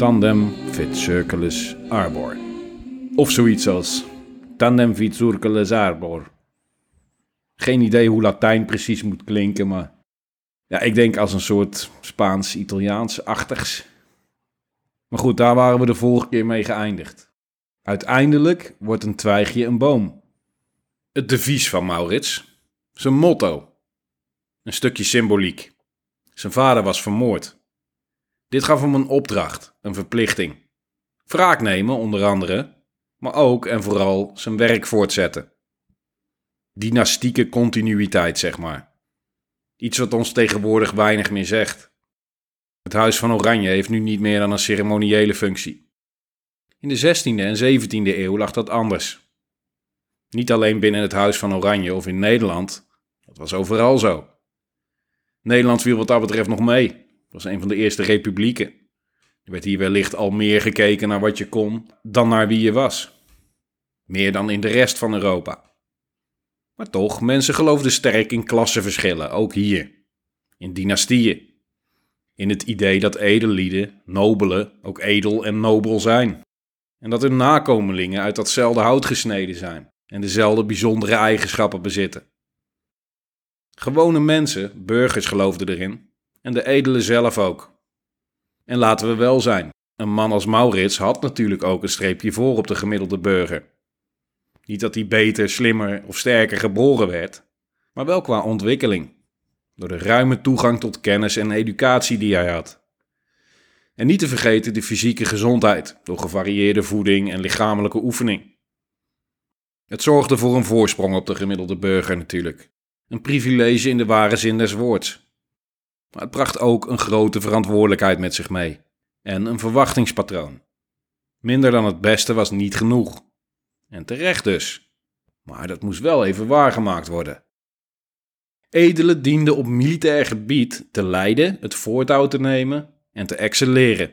Tandem fit circulus arbor. Of zoiets als tandem fit circulus arbor. Geen idee hoe Latijn precies moet klinken, maar ja, ik denk als een soort Spaans-Italiaans-achtigs. Maar goed, daar waren we de vorige keer mee geëindigd. Uiteindelijk wordt een twijgje een boom. Het devies van Maurits, zijn motto. Een stukje symboliek. Zijn vader was vermoord. Dit gaf hem een opdracht, een verplichting. Wraak nemen, onder andere, maar ook en vooral zijn werk voortzetten. Dynastieke continuïteit, zeg maar. Iets wat ons tegenwoordig weinig meer zegt. Het Huis van Oranje heeft nu niet meer dan een ceremoniële functie. In de 16e en 17e eeuw lag dat anders. Niet alleen binnen het Huis van Oranje of in Nederland, dat was overal zo. Nederland viel wat dat betreft nog mee. Was een van de eerste republieken. Er werd hier wellicht al meer gekeken naar wat je kon dan naar wie je was. Meer dan in de rest van Europa. Maar toch, mensen geloofden sterk in klassenverschillen, ook hier. In dynastieën. In het idee dat edellieden, nobelen, ook edel en nobel zijn. En dat hun nakomelingen uit datzelfde hout gesneden zijn en dezelfde bijzondere eigenschappen bezitten. Gewone mensen, burgers geloofden erin, en de edelen zelf ook. En laten we wel zijn, een man als Maurits had natuurlijk ook een streepje voor op de gemiddelde burger. Niet dat hij beter, slimmer of sterker geboren werd, maar wel qua ontwikkeling, door de ruime toegang tot kennis en educatie die hij had. En niet te vergeten de fysieke gezondheid, door gevarieerde voeding en lichamelijke oefening. Het zorgde voor een voorsprong op de gemiddelde burger natuurlijk. Een privilege in de ware zin des woords. Maar het bracht ook een grote verantwoordelijkheid met zich mee. En een verwachtingspatroon. Minder dan het beste was niet genoeg. En terecht dus. Maar dat moest wel even waargemaakt worden. Edelen dienden op militair gebied te leiden, het voortouw te nemen en te excelleren.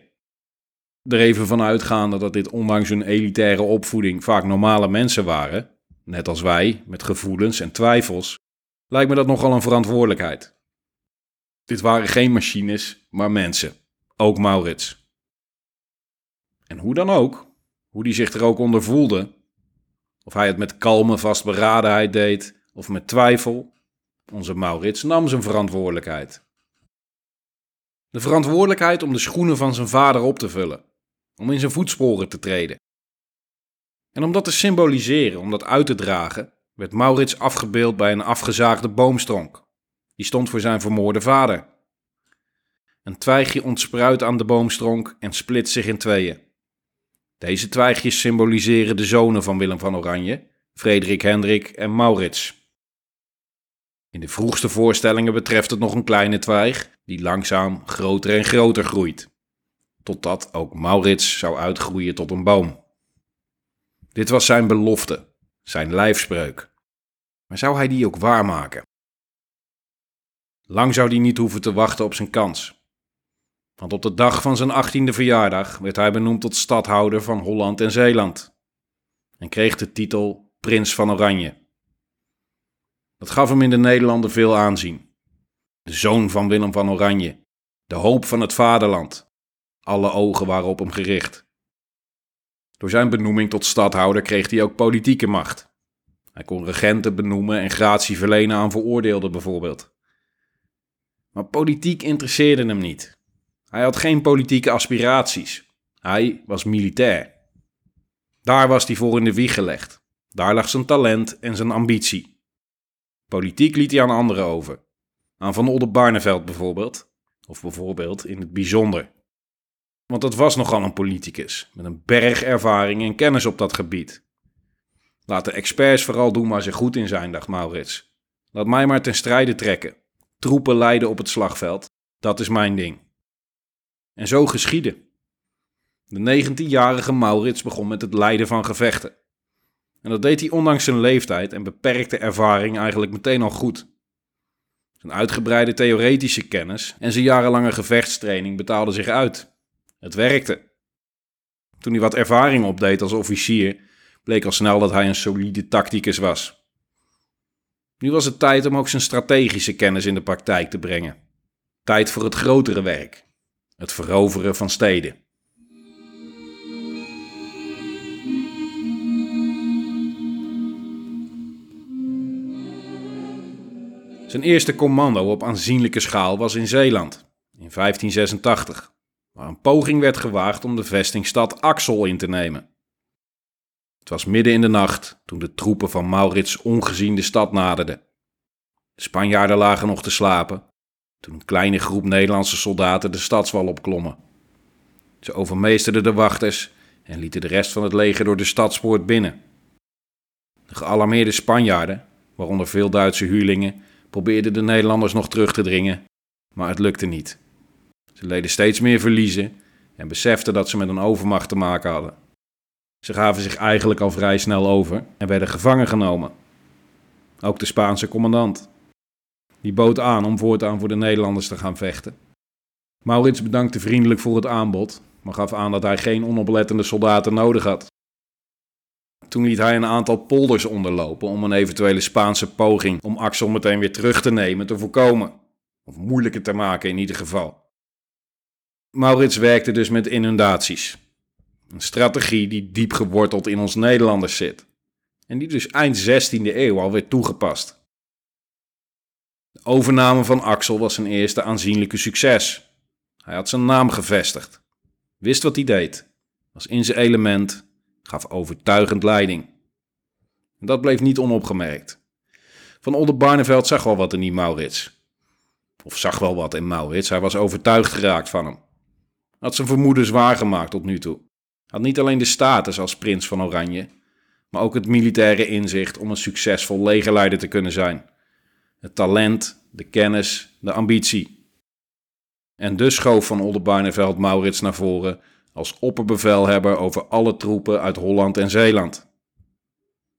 Er even van uitgaande dat dit ondanks hun elitaire opvoeding vaak normale mensen waren, net als wij, met gevoelens en twijfels, lijkt me dat nogal een verantwoordelijkheid. Dit waren geen machines, maar mensen. Ook Maurits. En hoe dan ook, hoe die zich er ook onder voelde, of hij het met kalme vastberadenheid deed of met twijfel, onze Maurits nam zijn verantwoordelijkheid. De verantwoordelijkheid om de schoenen van zijn vader op te vullen, om in zijn voetsporen te treden. En om dat te symboliseren, om dat uit te dragen, werd Maurits afgebeeld bij een afgezaagde boomstronk. Die stond voor zijn vermoorde vader. Een twijgje ontspruit aan de boomstronk en split zich in tweeën. Deze twijgjes symboliseren de zonen van Willem van Oranje, Frederik Hendrik en Maurits. In de vroegste voorstellingen betreft het nog een kleine twijg, die langzaam groter en groter groeit, totdat ook Maurits zou uitgroeien tot een boom. Dit was zijn belofte, zijn lijfspreuk. Maar zou hij die ook waarmaken? Lang zou hij niet hoeven te wachten op zijn kans. Want op de dag van zijn achttiende verjaardag werd hij benoemd tot stadhouder van Holland en Zeeland. En kreeg de titel Prins van Oranje. Dat gaf hem in de Nederlanden veel aanzien. De zoon van Willem van Oranje, de hoop van het vaderland. Alle ogen waren op hem gericht. Door zijn benoeming tot stadhouder kreeg hij ook politieke macht. Hij kon regenten benoemen en gratie verlenen aan veroordeelden bijvoorbeeld. Maar politiek interesseerde hem niet. Hij had geen politieke aspiraties. Hij was militair. Daar was hij voor in de wieg gelegd. Daar lag zijn talent en zijn ambitie. Politiek liet hij aan anderen over. Aan Van Oldenbarneveld bijvoorbeeld. Of bijvoorbeeld in het bijzonder. Want dat was nogal een politicus, met een berg ervaring en kennis op dat gebied. Laat de experts vooral doen waar ze goed in zijn, dacht Maurits. Laat mij maar ten strijde trekken. Troepen leiden op het slagveld, dat is mijn ding. En zo geschiedde. De 19-jarige Maurits begon met het leiden van gevechten. En dat deed hij ondanks zijn leeftijd en beperkte ervaring eigenlijk meteen al goed. Zijn uitgebreide theoretische kennis en zijn jarenlange gevechtstraining betaalden zich uit. Het werkte. Toen hij wat ervaring opdeed als officier, bleek al snel dat hij een solide tacticus was. Nu was het tijd om ook zijn strategische kennis in de praktijk te brengen. Tijd voor het grotere werk: het veroveren van steden. Zijn eerste commando op aanzienlijke schaal was in Zeeland in 1586, waar een poging werd gewaagd om de vestingstad Axel in te nemen. Het was midden in de nacht toen de troepen van Maurits ongezien de stad naderden. De Spanjaarden lagen nog te slapen toen een kleine groep Nederlandse soldaten de stadswal opklommen. Ze overmeesterden de wachters en lieten de rest van het leger door de stadspoort binnen. De gealarmeerde Spanjaarden, waaronder veel Duitse huurlingen, probeerden de Nederlanders nog terug te dringen, maar het lukte niet. Ze leden steeds meer verliezen en beseften dat ze met een overmacht te maken hadden. Ze gaven zich eigenlijk al vrij snel over en werden gevangen genomen. Ook de Spaanse commandant. Die bood aan om voortaan voor de Nederlanders te gaan vechten. Maurits bedankte vriendelijk voor het aanbod, maar gaf aan dat hij geen onoplettende soldaten nodig had. Toen liet hij een aantal polders onderlopen om een eventuele Spaanse poging om Axel meteen weer terug te nemen te voorkomen, of moeilijker te maken in ieder geval. Maurits werkte dus met inundaties. Een strategie die diep geworteld in ons Nederlanders zit. En die dus eind 16e eeuw al werd toegepast. De overname van Axel was zijn eerste aanzienlijke succes. Hij had zijn naam gevestigd. Wist wat hij deed. Was in zijn element. Gaf overtuigend leiding. En dat bleef niet onopgemerkt. Van Oldenbarneveld zag wel wat in die Maurits. Of zag wel wat in Maurits. Hij was overtuigd geraakt van hem. Had zijn vermoedens waargemaakt tot nu toe. Had niet alleen de status als prins van Oranje, maar ook het militaire inzicht om een succesvol legerleider te kunnen zijn. Het talent, de kennis, de ambitie. En dus schoof van Oldenbarneveld Maurits naar voren als opperbevelhebber over alle troepen uit Holland en Zeeland.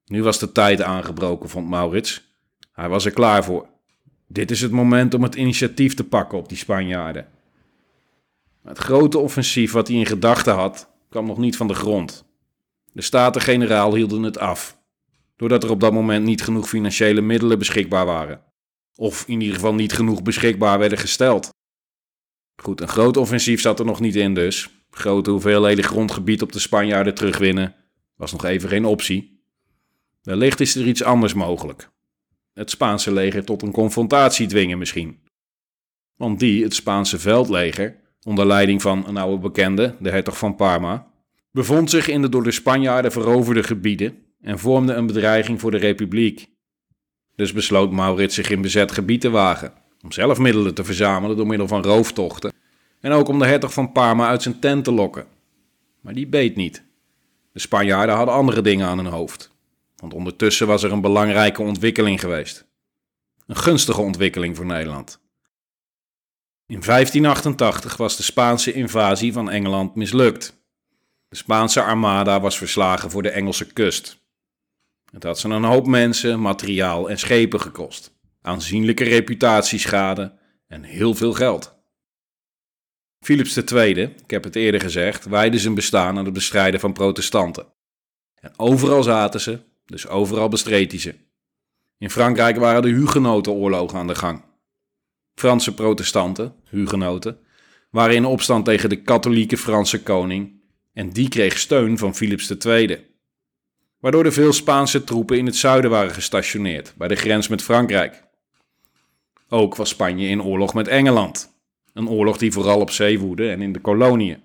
Nu was de tijd aangebroken, vond Maurits. Hij was er klaar voor. Dit is het moment om het initiatief te pakken op die Spanjaarden. Het grote offensief wat hij in gedachten had, kwam nog niet van de grond. De Staten-Generaal hielden het af, doordat er op dat moment niet genoeg financiële middelen beschikbaar waren. Of in ieder geval niet genoeg beschikbaar werden gesteld. Goed, een groot offensief zat er nog niet in dus. Grote hoeveelheden grondgebied op de Spanjaarden terugwinnen was nog even geen optie. Wellicht is er iets anders mogelijk. Het Spaanse leger tot een confrontatie dwingen misschien. Want die, het Spaanse veldleger, onder leiding van een oude bekende, de hertog van Parma, bevond zich in de door de Spanjaarden veroverde gebieden en vormde een bedreiging voor de republiek. Dus besloot Maurits zich in bezet gebied te wagen, om zelf middelen te verzamelen door middel van rooftochten en ook om de hertog van Parma uit zijn tent te lokken. Maar die beet niet. De Spanjaarden hadden andere dingen aan hun hoofd, want ondertussen was er een belangrijke ontwikkeling geweest. Een gunstige ontwikkeling voor Nederland. In 1588 was de Spaanse invasie van Engeland mislukt. De Spaanse armada was verslagen voor de Engelse kust. Het had ze een hoop mensen, materiaal en schepen gekost, aanzienlijke reputatieschade en heel veel geld. Philips II, ik heb het eerder gezegd, wijde zijn bestaan aan het bestrijden van protestanten. En overal zaten ze, dus overal bestreed hij ze. In Frankrijk waren de Hugenotenoorlogen aan de gang. Franse protestanten, hugenoten, waren in opstand tegen de katholieke Franse koning en die kreeg steun van Philips II. Waardoor er veel Spaanse troepen in het zuiden waren gestationeerd, bij de grens met Frankrijk. Ook was Spanje in oorlog met Engeland, een oorlog die vooral op zee woedde en in de koloniën.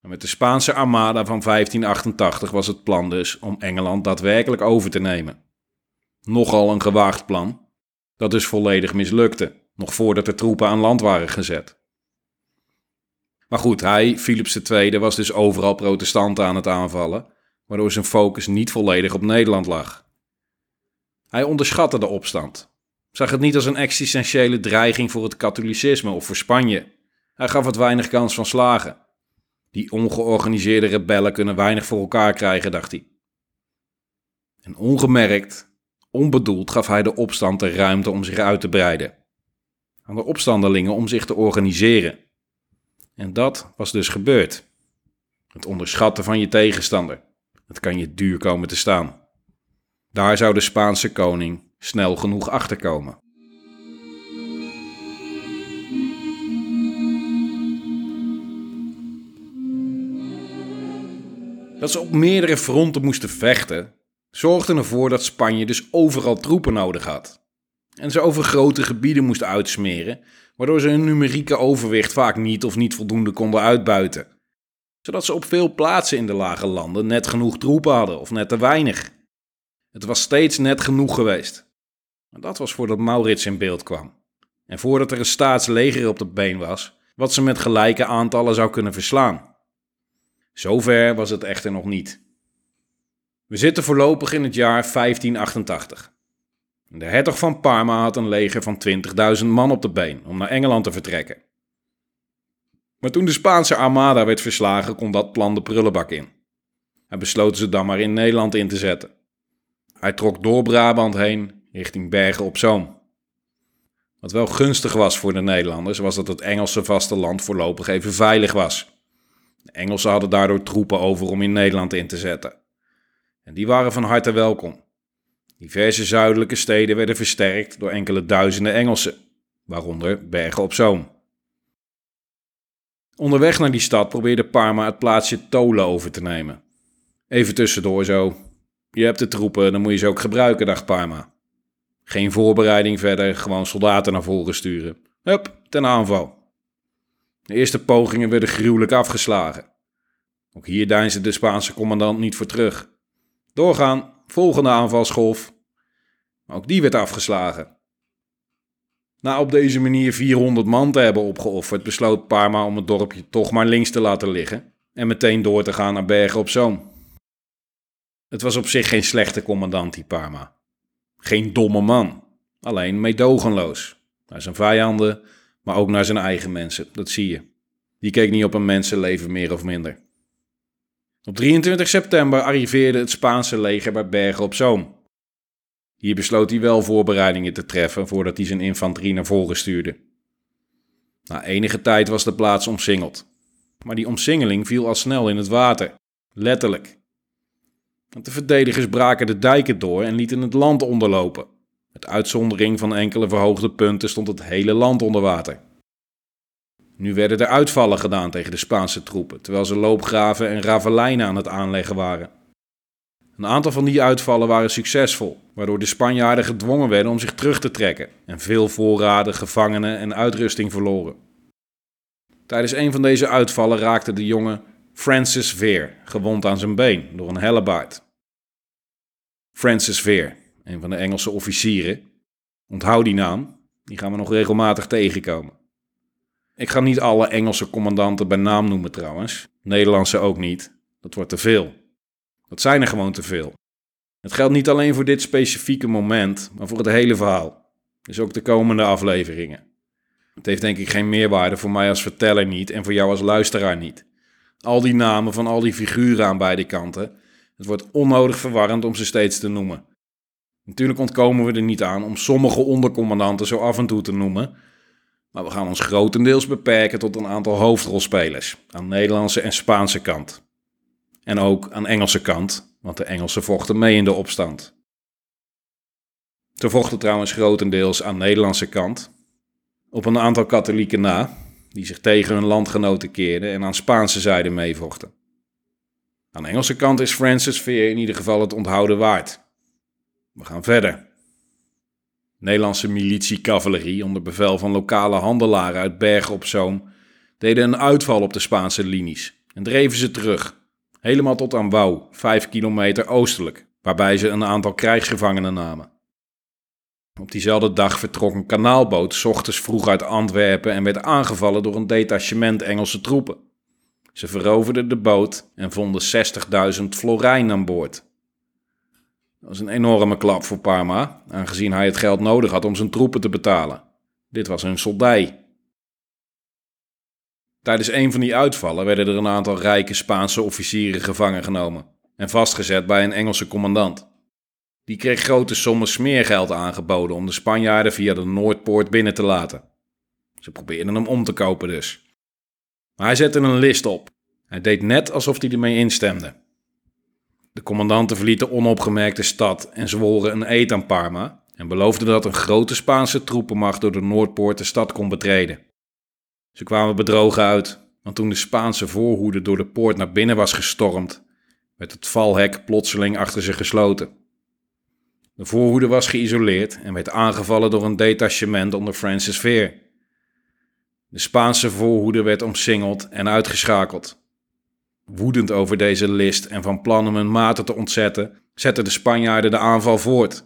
met de Spaanse armada van 1588 was het plan dus om Engeland daadwerkelijk over te nemen. Nogal een gewaagd plan, dat dus volledig mislukte nog voordat de troepen aan land waren gezet. Maar goed, hij, Philips II, was dus overal protestanten aan het aanvallen, waardoor zijn focus niet volledig op Nederland lag. Hij onderschatte de opstand, zag het niet als een existentiële dreiging voor het katholicisme of voor Spanje. Hij gaf het weinig kans van slagen. Die ongeorganiseerde rebellen kunnen weinig voor elkaar krijgen, dacht hij. En ongemerkt, onbedoeld gaf hij de opstand de ruimte om zich uit te breiden aan de opstandelingen om zich te organiseren. En dat was dus gebeurd. Het onderschatten van je tegenstander. Het kan je duur komen te staan. Daar zou de Spaanse koning snel genoeg achterkomen. Dat ze op meerdere fronten moesten vechten, zorgde ervoor dat Spanje dus overal troepen nodig had. En ze over grote gebieden moest uitsmeren, waardoor ze hun numerieke overwicht vaak niet of niet voldoende konden uitbuiten. Zodat ze op veel plaatsen in de lage landen net genoeg troepen hadden of net te weinig. Het was steeds net genoeg geweest. Maar dat was voordat Maurits in beeld kwam. En voordat er een staatsleger op de been was, wat ze met gelijke aantallen zou kunnen verslaan. Zover was het echter nog niet. We zitten voorlopig in het jaar 1588. De hertog van Parma had een leger van 20.000 man op de been om naar Engeland te vertrekken. Maar toen de Spaanse armada werd verslagen, kon dat plan de prullenbak in. Hij besloot ze dan maar in Nederland in te zetten. Hij trok door Brabant heen richting Bergen op Zoom. Wat wel gunstig was voor de Nederlanders, was dat het Engelse vasteland voorlopig even veilig was. De Engelsen hadden daardoor troepen over om in Nederland in te zetten. En die waren van harte welkom. Diverse zuidelijke steden werden versterkt door enkele duizenden Engelsen, waaronder Bergen op Zoom. Onderweg naar die stad probeerde Parma het plaatsje Tolen over te nemen. Even tussendoor zo. Je hebt de troepen, dan moet je ze ook gebruiken, dacht Parma. Geen voorbereiding verder, gewoon soldaten naar voren sturen. Hup, ten aanval. De eerste pogingen werden gruwelijk afgeslagen. Ook hier deinsde de Spaanse commandant niet voor terug. Doorgaan, volgende aanvalsgolf. Ook die werd afgeslagen. Na op deze manier 400 man te hebben opgeofferd, besloot Parma om het dorpje toch maar links te laten liggen en meteen door te gaan naar Bergen op Zoom. Het was op zich geen slechte commandant, die Parma. Geen domme man, alleen meedogenloos. Naar zijn vijanden, maar ook naar zijn eigen mensen, dat zie je. Die keek niet op een mensenleven meer of minder. Op 23 september arriveerde het Spaanse leger bij Bergen op Zoom. Hier besloot hij wel voorbereidingen te treffen voordat hij zijn infanterie naar voren stuurde. Na enige tijd was de plaats omsingeld. Maar die omsingeling viel al snel in het water. Letterlijk. Want de verdedigers braken de dijken door en lieten het land onderlopen. Met uitzondering van enkele verhoogde punten stond het hele land onder water. Nu werden er uitvallen gedaan tegen de Spaanse troepen, terwijl ze loopgraven en ravelijnen aan het aanleggen waren. Een aantal van die uitvallen waren succesvol, waardoor de Spanjaarden gedwongen werden om zich terug te trekken en veel voorraden, gevangenen en uitrusting verloren. Tijdens een van deze uitvallen raakte de jonge Francis Veer gewond aan zijn been door een hellebaard. Francis Veer, een van de Engelse officieren. Onthoud die naam, die gaan we nog regelmatig tegenkomen. Ik ga niet alle Engelse commandanten bij naam noemen trouwens, Nederlandse ook niet, dat wordt te veel. Dat zijn er gewoon te veel. Het geldt niet alleen voor dit specifieke moment, maar voor het hele verhaal. Dus ook de komende afleveringen. Het heeft denk ik geen meerwaarde voor mij als verteller niet en voor jou als luisteraar niet. Al die namen van al die figuren aan beide kanten. Het wordt onnodig verwarrend om ze steeds te noemen. Natuurlijk ontkomen we er niet aan om sommige ondercommandanten zo af en toe te noemen. Maar we gaan ons grotendeels beperken tot een aantal hoofdrolspelers aan Nederlandse en Spaanse kant. En ook aan Engelse kant, want de Engelsen vochten mee in de opstand. Ze vochten trouwens grotendeels aan Nederlandse kant, op een aantal katholieken na, die zich tegen hun landgenoten keerden en aan Spaanse zijde meevochten. Aan Engelse kant is Francis Veer in ieder geval het onthouden waard. We gaan verder. Nederlandse militie-cavalerie onder bevel van lokale handelaren uit Bergen op Zoom deden een uitval op de Spaanse linies en dreven ze terug, helemaal tot aan Wouw, vijf kilometer oostelijk, waarbij ze een aantal krijgsgevangenen namen. Op diezelfde dag vertrok een kanaalboot ochtends vroeg uit Antwerpen en werd aangevallen door een detachement Engelse troepen. Ze veroverden de boot en vonden 60.000 florijn aan boord. Dat was een enorme klap voor Parma, aangezien hij het geld nodig had om zijn troepen te betalen. Dit was hun soldij. Tijdens een van die uitvallen werden er een aantal rijke Spaanse officieren gevangen genomen en vastgezet bij een Engelse commandant. Die kreeg grote sommen smeergeld aangeboden om de Spanjaarden via de Noordpoort binnen te laten. Ze probeerden hem om te kopen dus. Maar hij zette een list op. Hij deed net alsof hij ermee instemde. De commandanten verlieten onopgemerkt de stad en zworen een eed aan Parma en beloofden dat een grote Spaanse troepenmacht door de Noordpoort de stad kon betreden. Ze kwamen bedrogen uit, want toen de Spaanse voorhoede door de poort naar binnen was gestormd, werd het valhek plotseling achter ze gesloten. De voorhoede was geïsoleerd en werd aangevallen door een detachement onder Francis Veer. De Spaanse voorhoede werd omsingeld en uitgeschakeld. Woedend over deze list en van plan om hun maten te ontzetten, zetten de Spanjaarden de aanval voort.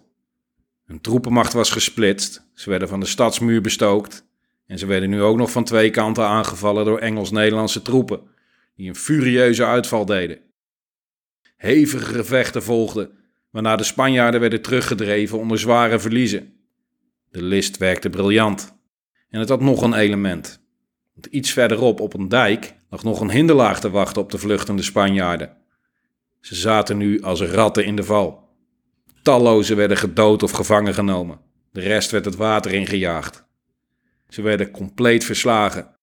Hun troepenmacht was gesplitst, ze werden van de stadsmuur bestookt en ze werden nu ook nog van twee kanten aangevallen door Engels-Nederlandse troepen, die een furieuze uitval deden. Hevige gevechten volgden, waarna de Spanjaarden werden teruggedreven onder zware verliezen. De list werkte briljant. En het had nog een element. Iets verderop op een dijk lag nog een hinderlaag te wachten op de vluchtende Spanjaarden. Ze zaten nu als ratten in de val. Tallozen werden gedood of gevangen genomen. De rest werd het water ingejaagd. Ze werden compleet verslagen.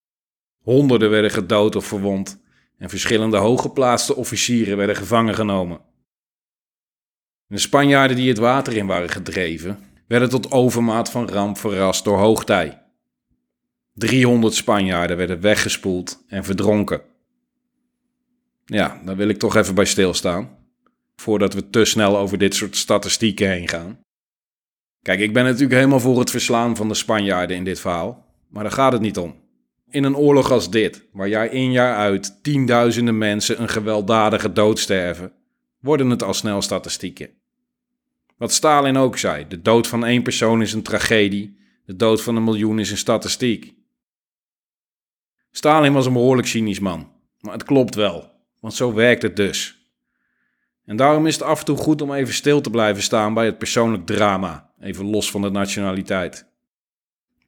Honderden werden gedood of verwond en verschillende hooggeplaatste officieren werden gevangen genomen. De Spanjaarden die het water in waren gedreven, werden tot overmaat van ramp verrast door hoogtij. 300 Spanjaarden werden weggespoeld en verdronken. Ja, daar wil ik toch even bij stilstaan, voordat we te snel over dit soort statistieken heen gaan. Kijk, ik ben natuurlijk helemaal voor het verslaan van de Spanjaarden in dit verhaal, maar daar gaat het niet om. In een oorlog als dit, waar jaar in jaar uit tienduizenden mensen een gewelddadige dood sterven, worden het al snel statistieken. Wat Stalin ook zei: de dood van één persoon is een tragedie, de dood van een miljoen is een statistiek. Stalin was een behoorlijk cynisch man, maar het klopt wel, want zo werkt het dus. En daarom is het af en toe goed om even stil te blijven staan bij het persoonlijk drama, even los van de nationaliteit.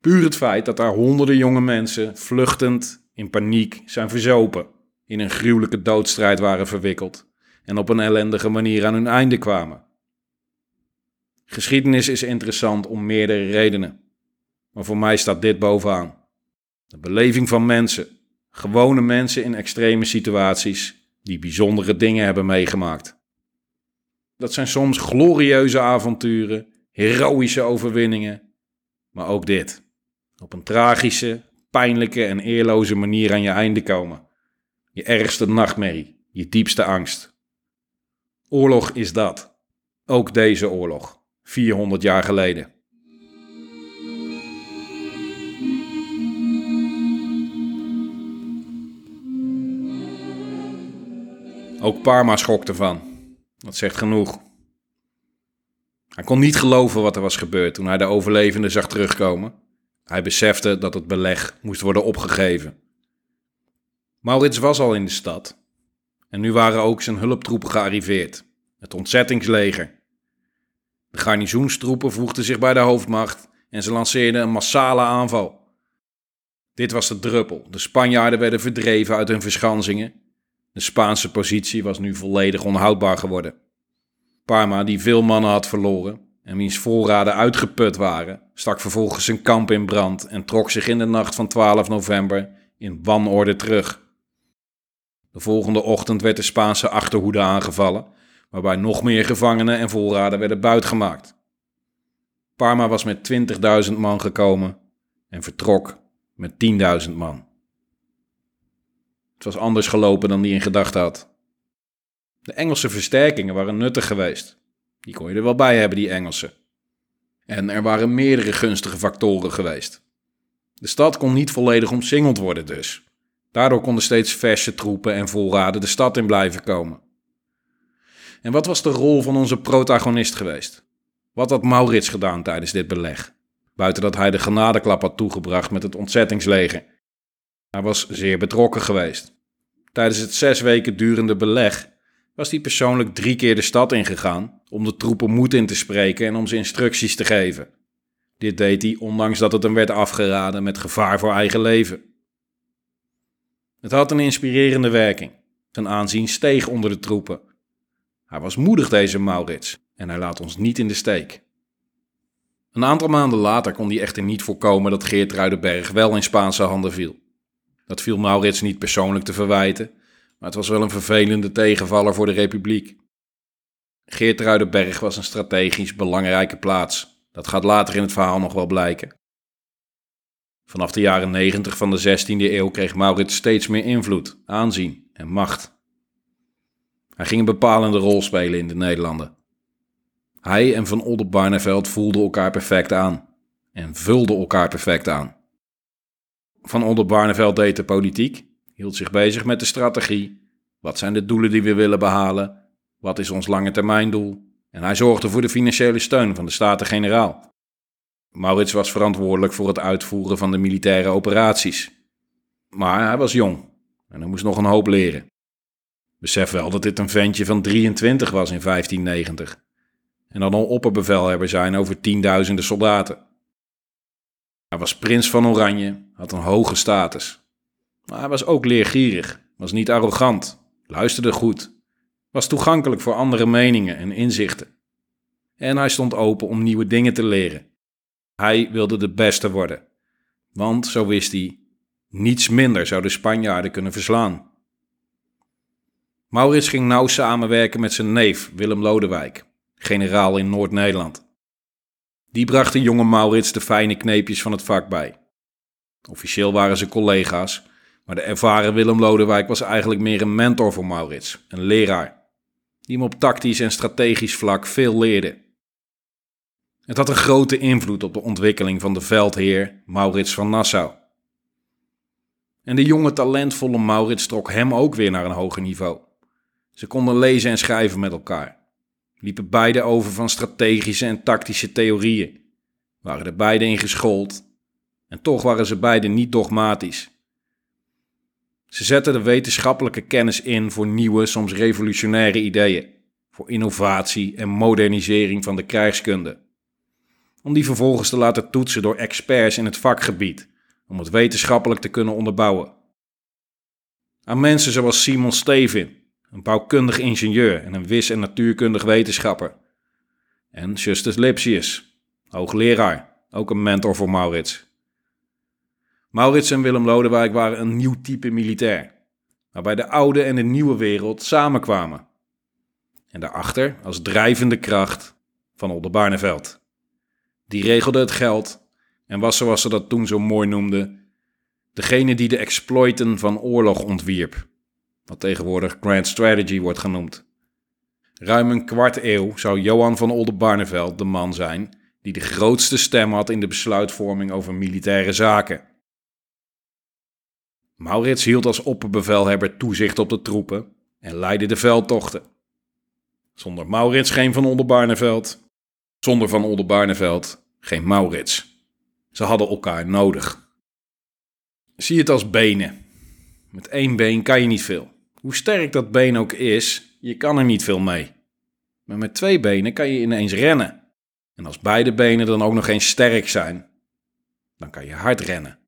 Puur het feit dat daar honderden jonge mensen vluchtend, in paniek, zijn verzopen, in een gruwelijke doodstrijd waren verwikkeld en op een ellendige manier aan hun einde kwamen. Geschiedenis is interessant om meerdere redenen, maar voor mij staat dit bovenaan. De beleving van mensen, gewone mensen in extreme situaties die bijzondere dingen hebben meegemaakt. Dat zijn soms glorieuze avonturen, heroïsche overwinningen, maar ook dit. Op een tragische, pijnlijke en eerloze manier aan je einde komen. Je ergste nachtmerrie, je diepste angst. Oorlog is dat. Ook deze oorlog, 400 jaar geleden. Ook Parma schokte van. Dat zegt genoeg. Hij kon niet geloven wat er was gebeurd toen hij de overlevenden zag terugkomen. Hij besefte dat het beleg moest worden opgegeven. Maurits was al in de stad. En nu waren ook zijn hulptroepen gearriveerd. Het ontzettingsleger. De garnizoenstroepen voegden zich bij de hoofdmacht en ze lanceerden een massale aanval. Dit was de druppel. De Spanjaarden werden verdreven uit hun verschansingen. De Spaanse positie was nu volledig onhoudbaar geworden. Parma, die veel mannen had verloren, en wiens voorraden uitgeput waren, stak vervolgens zijn kamp in brand en trok zich in de nacht van 12 november in wanorde terug. De volgende ochtend werd de Spaanse achterhoede aangevallen, waarbij nog meer gevangenen en voorraden werden buitgemaakt. Parma was met 20.000 man gekomen en vertrok met 10.000 man. Het was anders gelopen dan die in gedachten had. De Engelse versterkingen waren nuttig geweest. Die kon je er wel bij hebben, die Engelsen. En er waren meerdere gunstige factoren geweest. De stad kon niet volledig omsingeld worden dus. Daardoor konden steeds verse troepen en voorraden de stad in blijven komen. En wat was de rol van onze protagonist geweest? Wat had Maurits gedaan tijdens dit beleg? Buiten dat hij de genadeklap had toegebracht met het ontzettingsleger. Hij was zeer betrokken geweest. Tijdens het zes weken durende beleg was hij persoonlijk drie keer de stad ingegaan om de troepen moed in te spreken en om ze instructies te geven. Dit deed hij ondanks dat het hem werd afgeraden met gevaar voor eigen leven. Het had een inspirerende werking. Zijn aanzien steeg onder de troepen. Hij was moedig, deze Maurits, en hij laat ons niet in de steek. Een aantal maanden later kon hij echter niet voorkomen dat Geertruidenberg wel in Spaanse handen viel. Dat viel Maurits niet persoonlijk te verwijten, maar het was wel een vervelende tegenvaller voor de Republiek. Geertruidenberg was een strategisch belangrijke plaats. Dat gaat later in het verhaal nog wel blijken. Vanaf de jaren 90 van de 16e eeuw kreeg Maurits steeds meer invloed, aanzien en macht. Hij ging een bepalende rol spelen in de Nederlanden. Hij en Van Oldenbarneveld voelden elkaar perfect aan en vulden elkaar perfect aan. Van Oldenbarneveld deed de politiek, hield zich bezig met de strategie. Wat zijn de doelen die we willen behalen? Wat is ons lange termijndoel? En hij zorgde voor de financiële steun van de Staten-Generaal. Maurits was verantwoordelijk voor het uitvoeren van de militaire operaties. Maar hij was jong en hij moest nog een hoop leren. Besef wel dat dit een ventje van 23 was in 1590 en dan al opperbevelhebber zijn over tienduizenden soldaten. Hij was prins van Oranje, had een hoge status. Maar hij was ook leergierig, was niet arrogant, luisterde goed, was toegankelijk voor andere meningen en inzichten. En hij stond open om nieuwe dingen te leren. Hij wilde de beste worden, want, zo wist hij, niets minder zou de Spanjaarden kunnen verslaan. Maurits ging nauw samenwerken met zijn neef Willem Lodewijk, generaal in Noord-Nederland. Die bracht de jonge Maurits de fijne kneepjes van het vak bij. Officieel waren ze collega's, maar de ervaren Willem Lodewijk was eigenlijk meer een mentor voor Maurits, een leraar, die hem op tactisch en strategisch vlak veel leerde. Het had een grote invloed op de ontwikkeling van de veldheer Maurits van Nassau. En de jonge talentvolle Maurits trok hem ook weer naar een hoger niveau. Ze konden lezen en schrijven met elkaar. Liepen beide over van strategische en tactische theorieën. Waren er beide in geschoold. En toch waren ze beide niet dogmatisch. Ze zetten de wetenschappelijke kennis in voor nieuwe, soms revolutionaire ideeën. Voor innovatie en modernisering van de krijgskunde. Om die vervolgens te laten toetsen door experts in het vakgebied. Om het wetenschappelijk te kunnen onderbouwen. Aan mensen zoals Simon Stevin, een bouwkundig ingenieur en een wis- en natuurkundig wetenschapper. En Justus Lipsius, hoogleraar, ook een mentor voor Maurits. Maurits en Willem Lodewijk waren een nieuw type militair, waarbij de oude en de nieuwe wereld samenkwamen. En daarachter, als drijvende kracht, van Oldenbarneveld. Die regelde het geld en was, zoals ze dat toen zo mooi noemden, degene die de exploiten van oorlog ontwierp wat tegenwoordig Grand Strategy wordt genoemd. Ruim een kwart eeuw zou Johan van Oldenbarneveld de man zijn die de grootste stem had in de besluitvorming over militaire zaken. Maurits hield als opperbevelhebber toezicht op de troepen en leidde de veldtochten. Zonder Maurits geen Van Oldenbarneveld, zonder Van Oldenbarneveld geen Maurits. Ze hadden elkaar nodig. Zie het als benen. Met één been kan je niet veel. Hoe sterk dat been ook is, je kan er niet veel mee. Maar met twee benen kan je ineens rennen. En als beide benen dan ook nog eens sterk zijn, dan kan je hard rennen.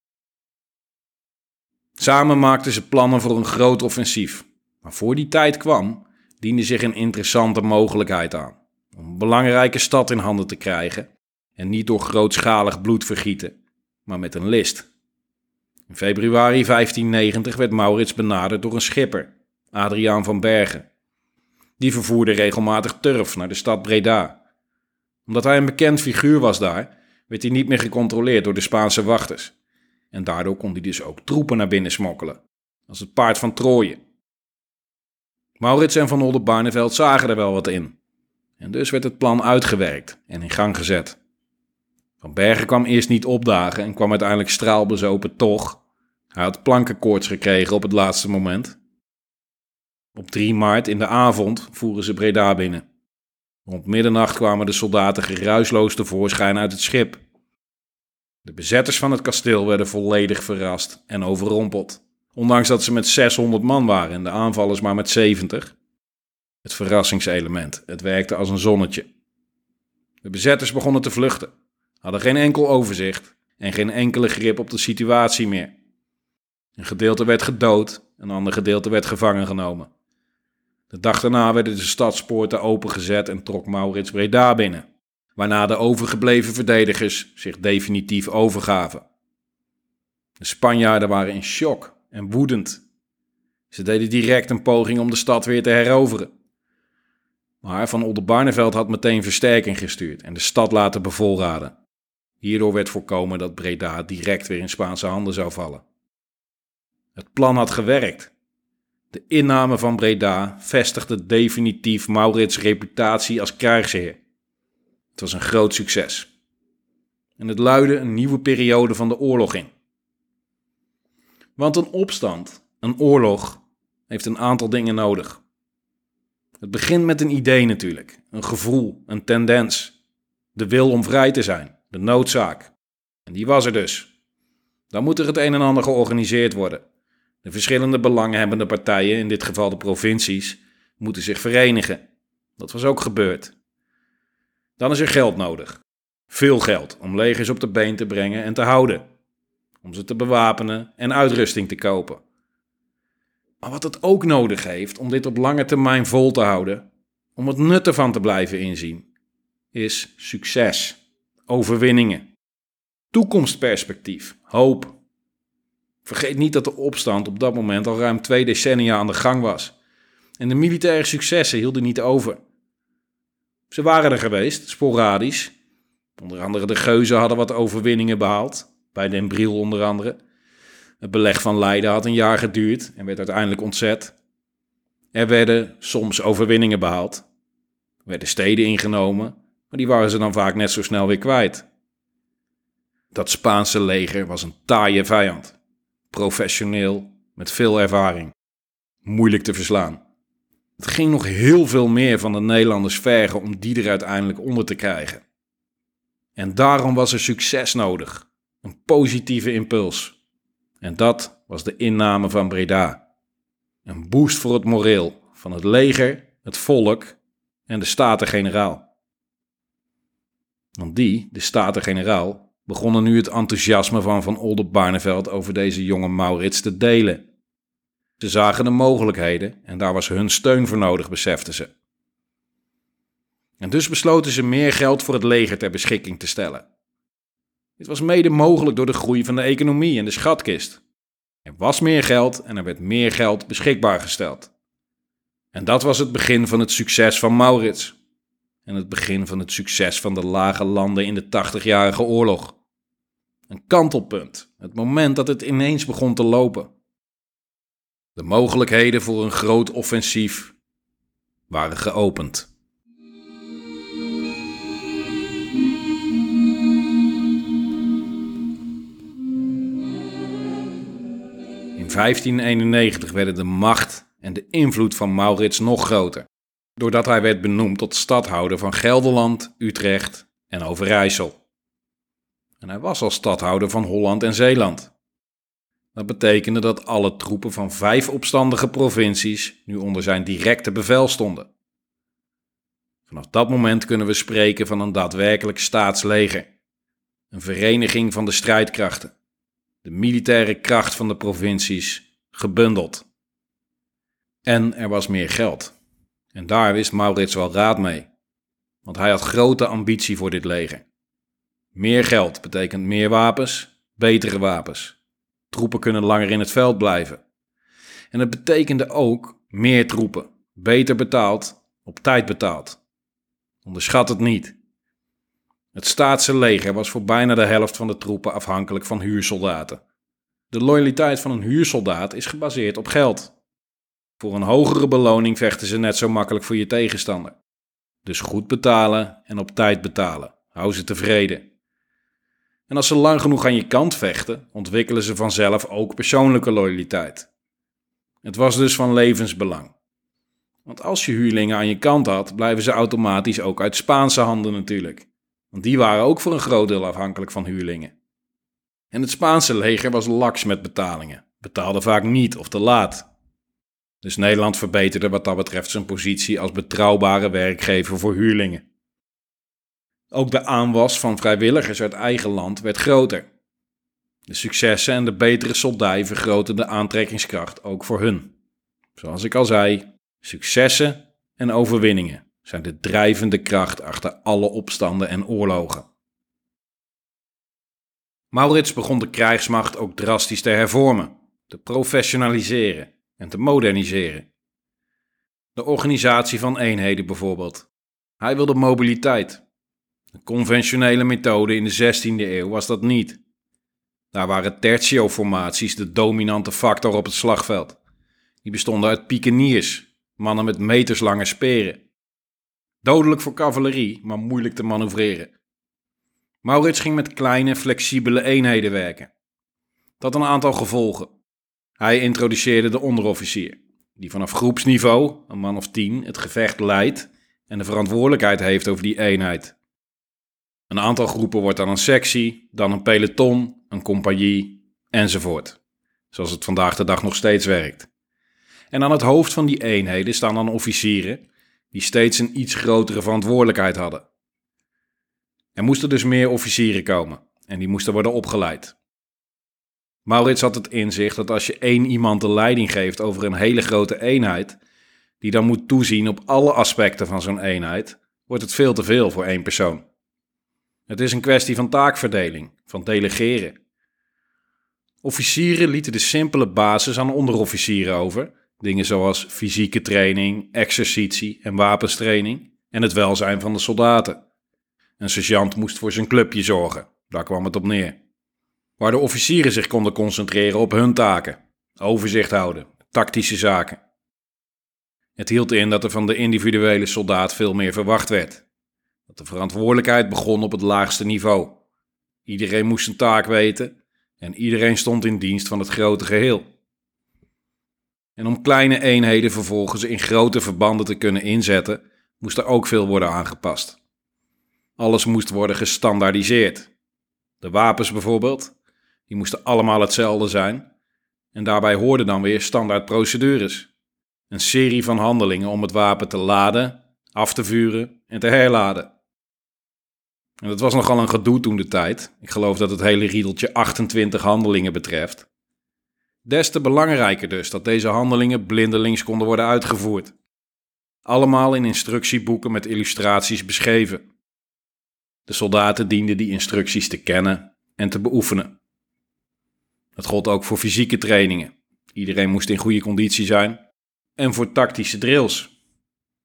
Samen maakten ze plannen voor een groot offensief. Maar voor die tijd kwam, diende zich een interessante mogelijkheid aan. Om een belangrijke stad in handen te krijgen. En niet door grootschalig bloedvergieten, maar met een list. In februari 1590 werd Maurits benaderd door een schipper, Adriaan van Bergen. Die vervoerde regelmatig turf naar de stad Breda. Omdat hij een bekend figuur was daar, werd hij niet meer gecontroleerd door de Spaanse wachters. En daardoor kon hij dus ook troepen naar binnen smokkelen, als het paard van Troje. Maurits en Van Oldenbarneveld zagen er wel wat in. En dus werd het plan uitgewerkt en in gang gezet. Van Bergen kwam eerst niet opdagen en kwam uiteindelijk straalbezopen toch. Hij had plankenkoorts gekregen op het laatste moment op 3 maart in de avond voeren ze Breda binnen. Rond middernacht kwamen de soldaten geruisloos tevoorschijn uit het schip. De bezetters van het kasteel werden volledig verrast en overrompeld, ondanks dat ze met 600 man waren en de aanvallers maar met 70. Het verrassingselement, het werkte als een zonnetje. De bezetters begonnen te vluchten, hadden geen enkel overzicht en geen enkele grip op de situatie meer. Een gedeelte werd gedood, een ander gedeelte werd gevangen genomen. De dag daarna werden de stadspoorten opengezet en trok Maurits Breda binnen, waarna de overgebleven verdedigers zich definitief overgaven. De Spanjaarden waren in shock en woedend. Ze deden direct een poging om de stad weer te heroveren. Maar Van Oldenbarneveld had meteen versterking gestuurd en de stad laten bevolraden. Hierdoor werd voorkomen dat Breda direct weer in Spaanse handen zou vallen. Het plan had gewerkt. De inname van Breda vestigde definitief Maurits' reputatie als krijgsheer. Het was een groot succes. En het luidde een nieuwe periode van de oorlog in. Want een opstand, een oorlog, heeft een aantal dingen nodig. Het begint met een idee natuurlijk, een gevoel, een tendens. De wil om vrij te zijn, de noodzaak. En die was er dus. Dan moet er het een en ander georganiseerd worden. De verschillende belanghebbende partijen, in dit geval de provincies, moeten zich verenigen. Dat was ook gebeurd. Dan is er geld nodig. Veel geld om legers op de been te brengen en te houden. Om ze te bewapenen en uitrusting te kopen. Maar wat het ook nodig heeft om dit op lange termijn vol te houden, om het nut ervan te blijven inzien, is succes, overwinningen, toekomstperspectief, hoop. Vergeet niet dat de opstand op dat moment al ruim twee decennia aan de gang was. En de militaire successen hielden niet over. Ze waren er geweest, sporadisch. Onder andere de Geuzen hadden wat overwinningen behaald, bij Den Briel onder andere. Het beleg van Leiden had een jaar geduurd en werd uiteindelijk ontzet. Er werden soms overwinningen behaald. Er werden steden ingenomen, maar die waren ze dan vaak net zo snel weer kwijt. Dat Spaanse leger was een taaie vijand. Professioneel, met veel ervaring. Moeilijk te verslaan. Het ging nog heel veel meer van de Nederlanders vergen om die er uiteindelijk onder te krijgen. En daarom was er succes nodig. Een positieve impuls. En dat was de inname van Breda. Een boost voor het moreel van het leger, het volk en de Staten-Generaal. Want die, de Staten-Generaal, begonnen nu het enthousiasme van Van Oldenbarneveld over deze jonge Maurits te delen. Ze zagen de mogelijkheden en daar was hun steun voor nodig, beseften ze. En dus besloten ze meer geld voor het leger ter beschikking te stellen. Dit was mede mogelijk door de groei van de economie en de schatkist. Er was meer geld en er werd meer geld beschikbaar gesteld. En dat was het begin van het succes van Maurits. En het begin van het succes van de lage landen in de 80-jarige oorlog. Een kantelpunt, het moment dat het ineens begon te lopen. De mogelijkheden voor een groot offensief waren geopend. In 1591 werden de macht en de invloed van Maurits nog groter, doordat hij werd benoemd tot stadhouder van Gelderland, Utrecht en Overijssel. En hij was al stadhouder van Holland en Zeeland. Dat betekende dat alle troepen van vijf opstandige provincies nu onder zijn directe bevel stonden. Vanaf dat moment kunnen we spreken van een daadwerkelijk staatsleger, een vereniging van de strijdkrachten, de militaire kracht van de provincies, gebundeld. En er was meer geld. En daar wist Maurits wel raad mee, want hij had grote ambitie voor dit leger. Meer geld betekent meer wapens, betere wapens Troepen kunnen langer in het veld blijven. En het betekende ook meer troepen, beter betaald, op tijd betaald. Onderschat het niet. Het staatse leger was voor bijna de helft van de troepen afhankelijk van huursoldaten. De loyaliteit van een huursoldaat is gebaseerd op geld. Voor een hogere beloning vechten ze net zo makkelijk voor je tegenstander. Dus goed betalen en op tijd betalen. Hou ze tevreden. En als ze lang genoeg aan je kant vechten, ontwikkelen ze vanzelf ook persoonlijke loyaliteit. Het was dus van levensbelang. Want als je huurlingen aan je kant had, blijven ze automatisch ook uit Spaanse handen natuurlijk. Want die waren ook voor een groot deel afhankelijk van huurlingen. En het Spaanse leger was laks met betalingen, betaalde vaak niet of te laat. Dus Nederland verbeterde wat dat betreft zijn positie als betrouwbare werkgever voor huurlingen. Ook de aanwas van vrijwilligers uit eigen land werd groter. De successen en de betere soldij vergroten de aantrekkingskracht ook voor hun. Zoals ik al zei, successen en overwinningen zijn de drijvende kracht achter alle opstanden en oorlogen. Maurits begon de krijgsmacht ook drastisch te hervormen, te professionaliseren en te moderniseren. De organisatie van eenheden bijvoorbeeld. Hij wilde mobiliteit, de conventionele methode in de 16e eeuw was dat niet. Daar waren tertio-formaties de dominante factor op het slagveld. Die bestonden uit pikeniers, mannen met meterslange speren. Dodelijk voor cavalerie, maar moeilijk te manoeuvreren. Maurits ging met kleine, flexibele eenheden werken. Dat had een aantal gevolgen. Hij introduceerde de onderofficier, die vanaf groepsniveau, een man of tien, het gevecht leidt en de verantwoordelijkheid heeft over die eenheid. Een aantal groepen wordt dan een sectie, dan een peloton, een compagnie enzovoort. Zoals het vandaag de dag nog steeds werkt. En aan het hoofd van die eenheden staan dan officieren die steeds een iets grotere verantwoordelijkheid hadden. Er moesten dus meer officieren komen en die moesten worden opgeleid. Maurits had het inzicht dat als je één iemand de leiding geeft over een hele grote eenheid, die dan moet toezien op alle aspecten van zo'n eenheid, wordt het veel te veel voor één persoon. Het is een kwestie van taakverdeling, van delegeren. Officieren lieten de simpele basis aan onderofficieren over, dingen zoals fysieke training, exercitie en wapenstraining en het welzijn van de soldaten. Een sergeant moest voor zijn clubje zorgen, daar kwam het op neer. Waar de officieren zich konden concentreren op hun taken, overzicht houden, tactische zaken. Het hield in dat er van de individuele soldaat veel meer verwacht werd. Dat de verantwoordelijkheid begon op het laagste niveau. Iedereen moest zijn taak weten en iedereen stond in dienst van het grote geheel. En om kleine eenheden vervolgens in grote verbanden te kunnen inzetten, moest er ook veel worden aangepast. Alles moest worden gestandaardiseerd. De wapens bijvoorbeeld, die moesten allemaal hetzelfde zijn. En daarbij hoorden dan weer standaard procedures. Een serie van handelingen om het wapen te laden, af te vuren en te herladen. En dat was nogal een gedoe toen de tijd. Ik geloof dat het hele riedeltje 28 handelingen betreft. Des te belangrijker dus dat deze handelingen blindelings konden worden uitgevoerd. Allemaal in instructieboeken met illustraties beschreven. De soldaten dienden die instructies te kennen en te beoefenen. Dat gold ook voor fysieke trainingen. Iedereen moest in goede conditie zijn. En voor tactische drills.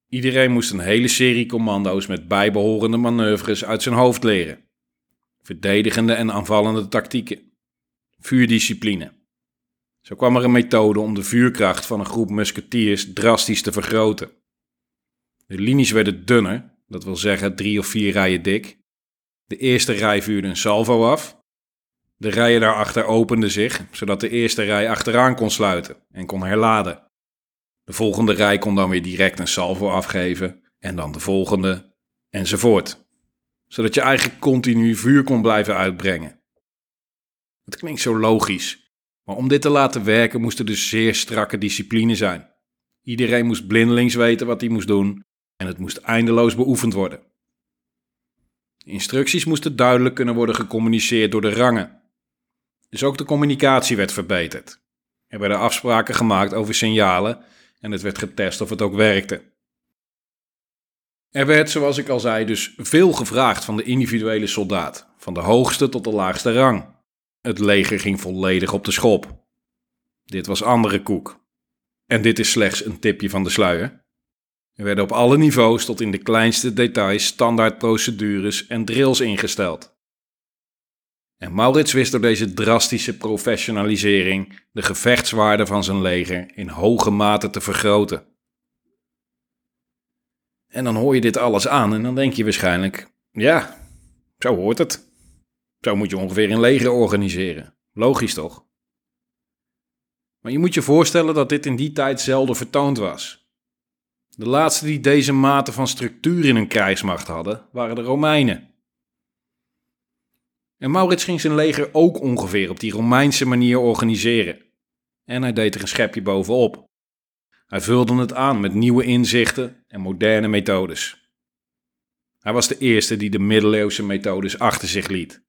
Iedereen moest een hele serie commando's met bijbehorende manoeuvres uit zijn hoofd leren. Verdedigende en aanvallende tactieken. Vuurdiscipline. Zo kwam er een methode om de vuurkracht van een groep musketiers drastisch te vergroten. De linies werden dunner, dat wil zeggen drie of vier rijen dik. De eerste rij vuurde een salvo af. De rijen daarachter openden zich, zodat de eerste rij achteraan kon sluiten en kon herladen. De volgende rij kon dan weer direct een salvo afgeven en dan de volgende enzovoort. Zodat je eigenlijk continu vuur kon blijven uitbrengen. Het klinkt zo logisch, maar om dit te laten werken moest er dus zeer strakke discipline zijn. Iedereen moest blindelings weten wat hij moest doen en het moest eindeloos beoefend worden. De instructies moesten duidelijk kunnen worden gecommuniceerd door de rangen. Dus ook de communicatie werd verbeterd. Er werden afspraken gemaakt over signalen en het werd getest of het ook werkte. Er werd, zoals ik al zei, dus veel gevraagd van de individuele soldaat, van de hoogste tot de laagste rang. Het leger ging volledig op de schop. Dit was andere koek. En dit is slechts een tipje van de sluier. Er werden op alle niveaus tot in de kleinste details standaard procedures en drills ingesteld. En Maurits wist door deze drastische professionalisering de gevechtswaarde van zijn leger in hoge mate te vergroten. En dan hoor je dit alles aan en dan denk je waarschijnlijk: ja, zo hoort het. Zo moet je ongeveer een leger organiseren. Logisch toch? Maar je moet je voorstellen dat dit in die tijd zelden vertoond was. De laatste die deze mate van structuur in hun krijgsmacht hadden, waren de Romeinen. En Maurits ging zijn leger ook ongeveer op die Romeinse manier organiseren. En hij deed er een schepje bovenop. Hij vulde het aan met nieuwe inzichten en moderne methodes. Hij was de eerste die de middeleeuwse methodes achter zich liet.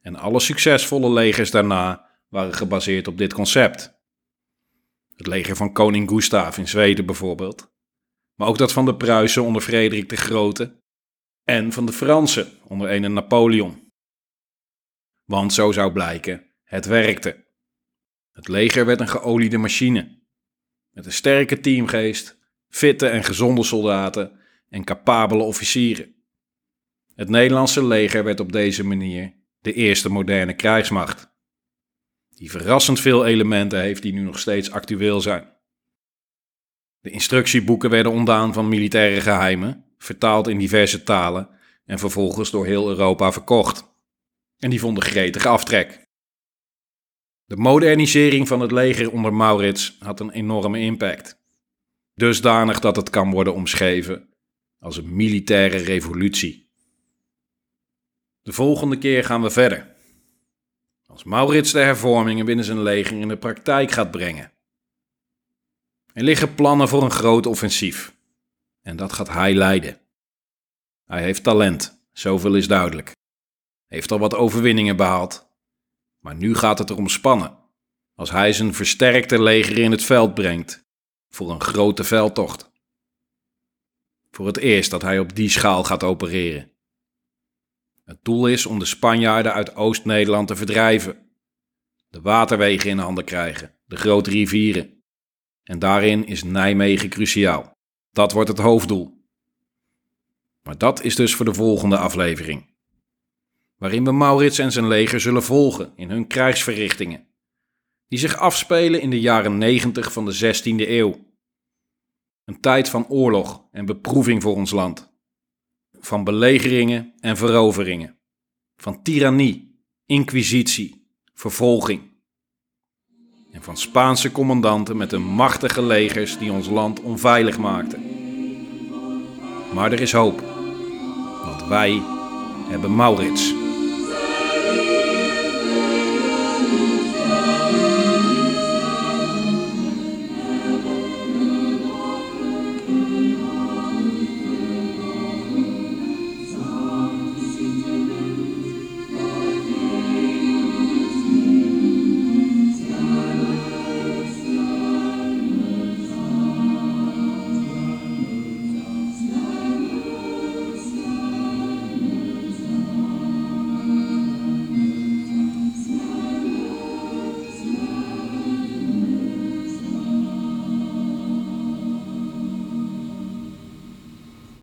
En alle succesvolle legers daarna waren gebaseerd op dit concept. Het leger van koning Gustav in Zweden bijvoorbeeld, maar ook dat van de Pruisen onder Frederik de Grote en van de Fransen onder een Napoleon. Want zo zou blijken, het werkte. Het leger werd een geoliede machine. Met een sterke teamgeest, fitte en gezonde soldaten en capabele officieren. Het Nederlandse leger werd op deze manier de eerste moderne krijgsmacht. Die verrassend veel elementen heeft die nu nog steeds actueel zijn. De instructieboeken werden ontdaan van militaire geheimen vertaald in diverse talen en vervolgens door heel Europa verkocht. En die vonden gretige aftrek. De modernisering van het leger onder Maurits had een enorme impact. Dusdanig dat het kan worden omschreven als een militaire revolutie. De volgende keer gaan we verder. Als Maurits de hervormingen binnen zijn leger in de praktijk gaat brengen. Er liggen plannen voor een groot offensief. En dat gaat hij leiden. Hij heeft talent, zoveel is duidelijk. Heeft al wat overwinningen behaald. Maar nu gaat het erom spannen. Als hij zijn versterkte leger in het veld brengt voor een grote veldtocht. Voor het eerst dat hij op die schaal gaat opereren. Het doel is om de Spanjaarden uit Oost-Nederland te verdrijven. De waterwegen in handen krijgen, de grote rivieren. En daarin is Nijmegen cruciaal. Dat wordt het hoofddoel. Maar dat is dus voor de volgende aflevering. Waarin we Maurits en zijn leger zullen volgen in hun krijgsverrichtingen. Die zich afspelen in de jaren 90 van de 16e eeuw. Een tijd van oorlog en beproeving voor ons land. Van belegeringen en veroveringen. Van tirannie, inquisitie, vervolging. En van Spaanse commandanten met de machtige legers die ons land onveilig maakten. Maar er is hoop, want wij hebben Maurits.